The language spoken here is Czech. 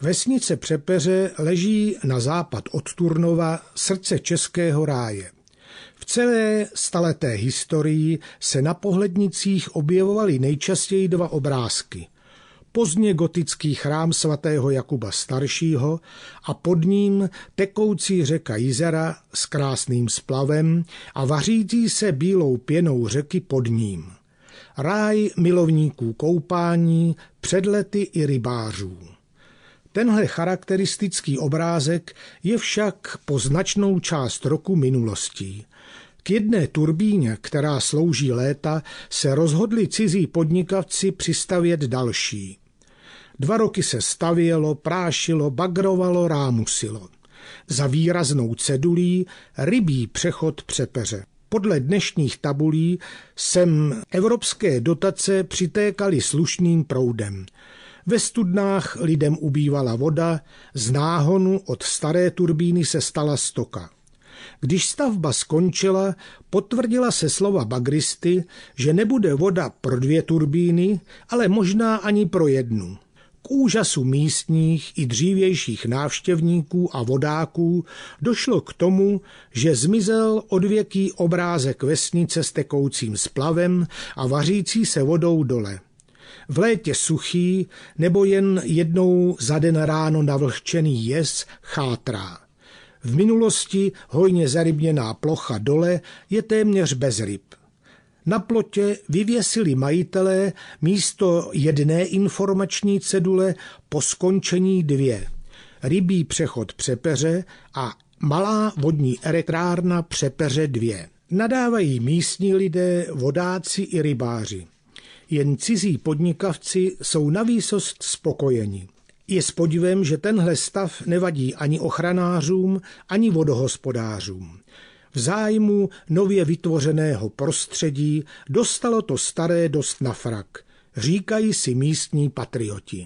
Vesnice Přepeře leží na západ od Turnova, srdce českého ráje. V celé staleté historii se na pohlednicích objevovaly nejčastěji dva obrázky. Pozdně gotický chrám svatého Jakuba staršího a pod ním tekoucí řeka Jizera s krásným splavem a vařící se bílou pěnou řeky pod ním. Ráj milovníků koupání, předlety i rybářů. Tenhle charakteristický obrázek je však po značnou část roku minulostí. K jedné turbíně, která slouží léta, se rozhodli cizí podnikavci přistavět další. Dva roky se stavělo, prášilo, bagrovalo, rámusilo. Za výraznou cedulí rybí přechod přepeře. Podle dnešních tabulí sem evropské dotace přitékaly slušným proudem. Ve studnách lidem ubývala voda, z náhonu od staré turbíny se stala stoka. Když stavba skončila, potvrdila se slova bagristy, že nebude voda pro dvě turbíny, ale možná ani pro jednu. K úžasu místních i dřívějších návštěvníků a vodáků došlo k tomu, že zmizel odvěký obrázek vesnice s tekoucím splavem a vařící se vodou dole. V létě suchý nebo jen jednou za den ráno navlhčený jez chátrá. V minulosti hojně zarybněná plocha dole je téměř bez ryb. Na plotě vyvěsili majitelé místo jedné informační cedule po skončení dvě. Rybí přechod Přepeře a malá vodní elektrárna Přepeře dvě. Nadávají místní lidé, vodáci i rybáři. Jen cizí podnikavci jsou na výsost spokojeni. Je s podivem, že tenhle stav nevadí ani ochranářům, ani vodohospodářům. V zájmu nově vytvořeného prostředí dostalo to staré dost na frak, říkají si místní patrioti.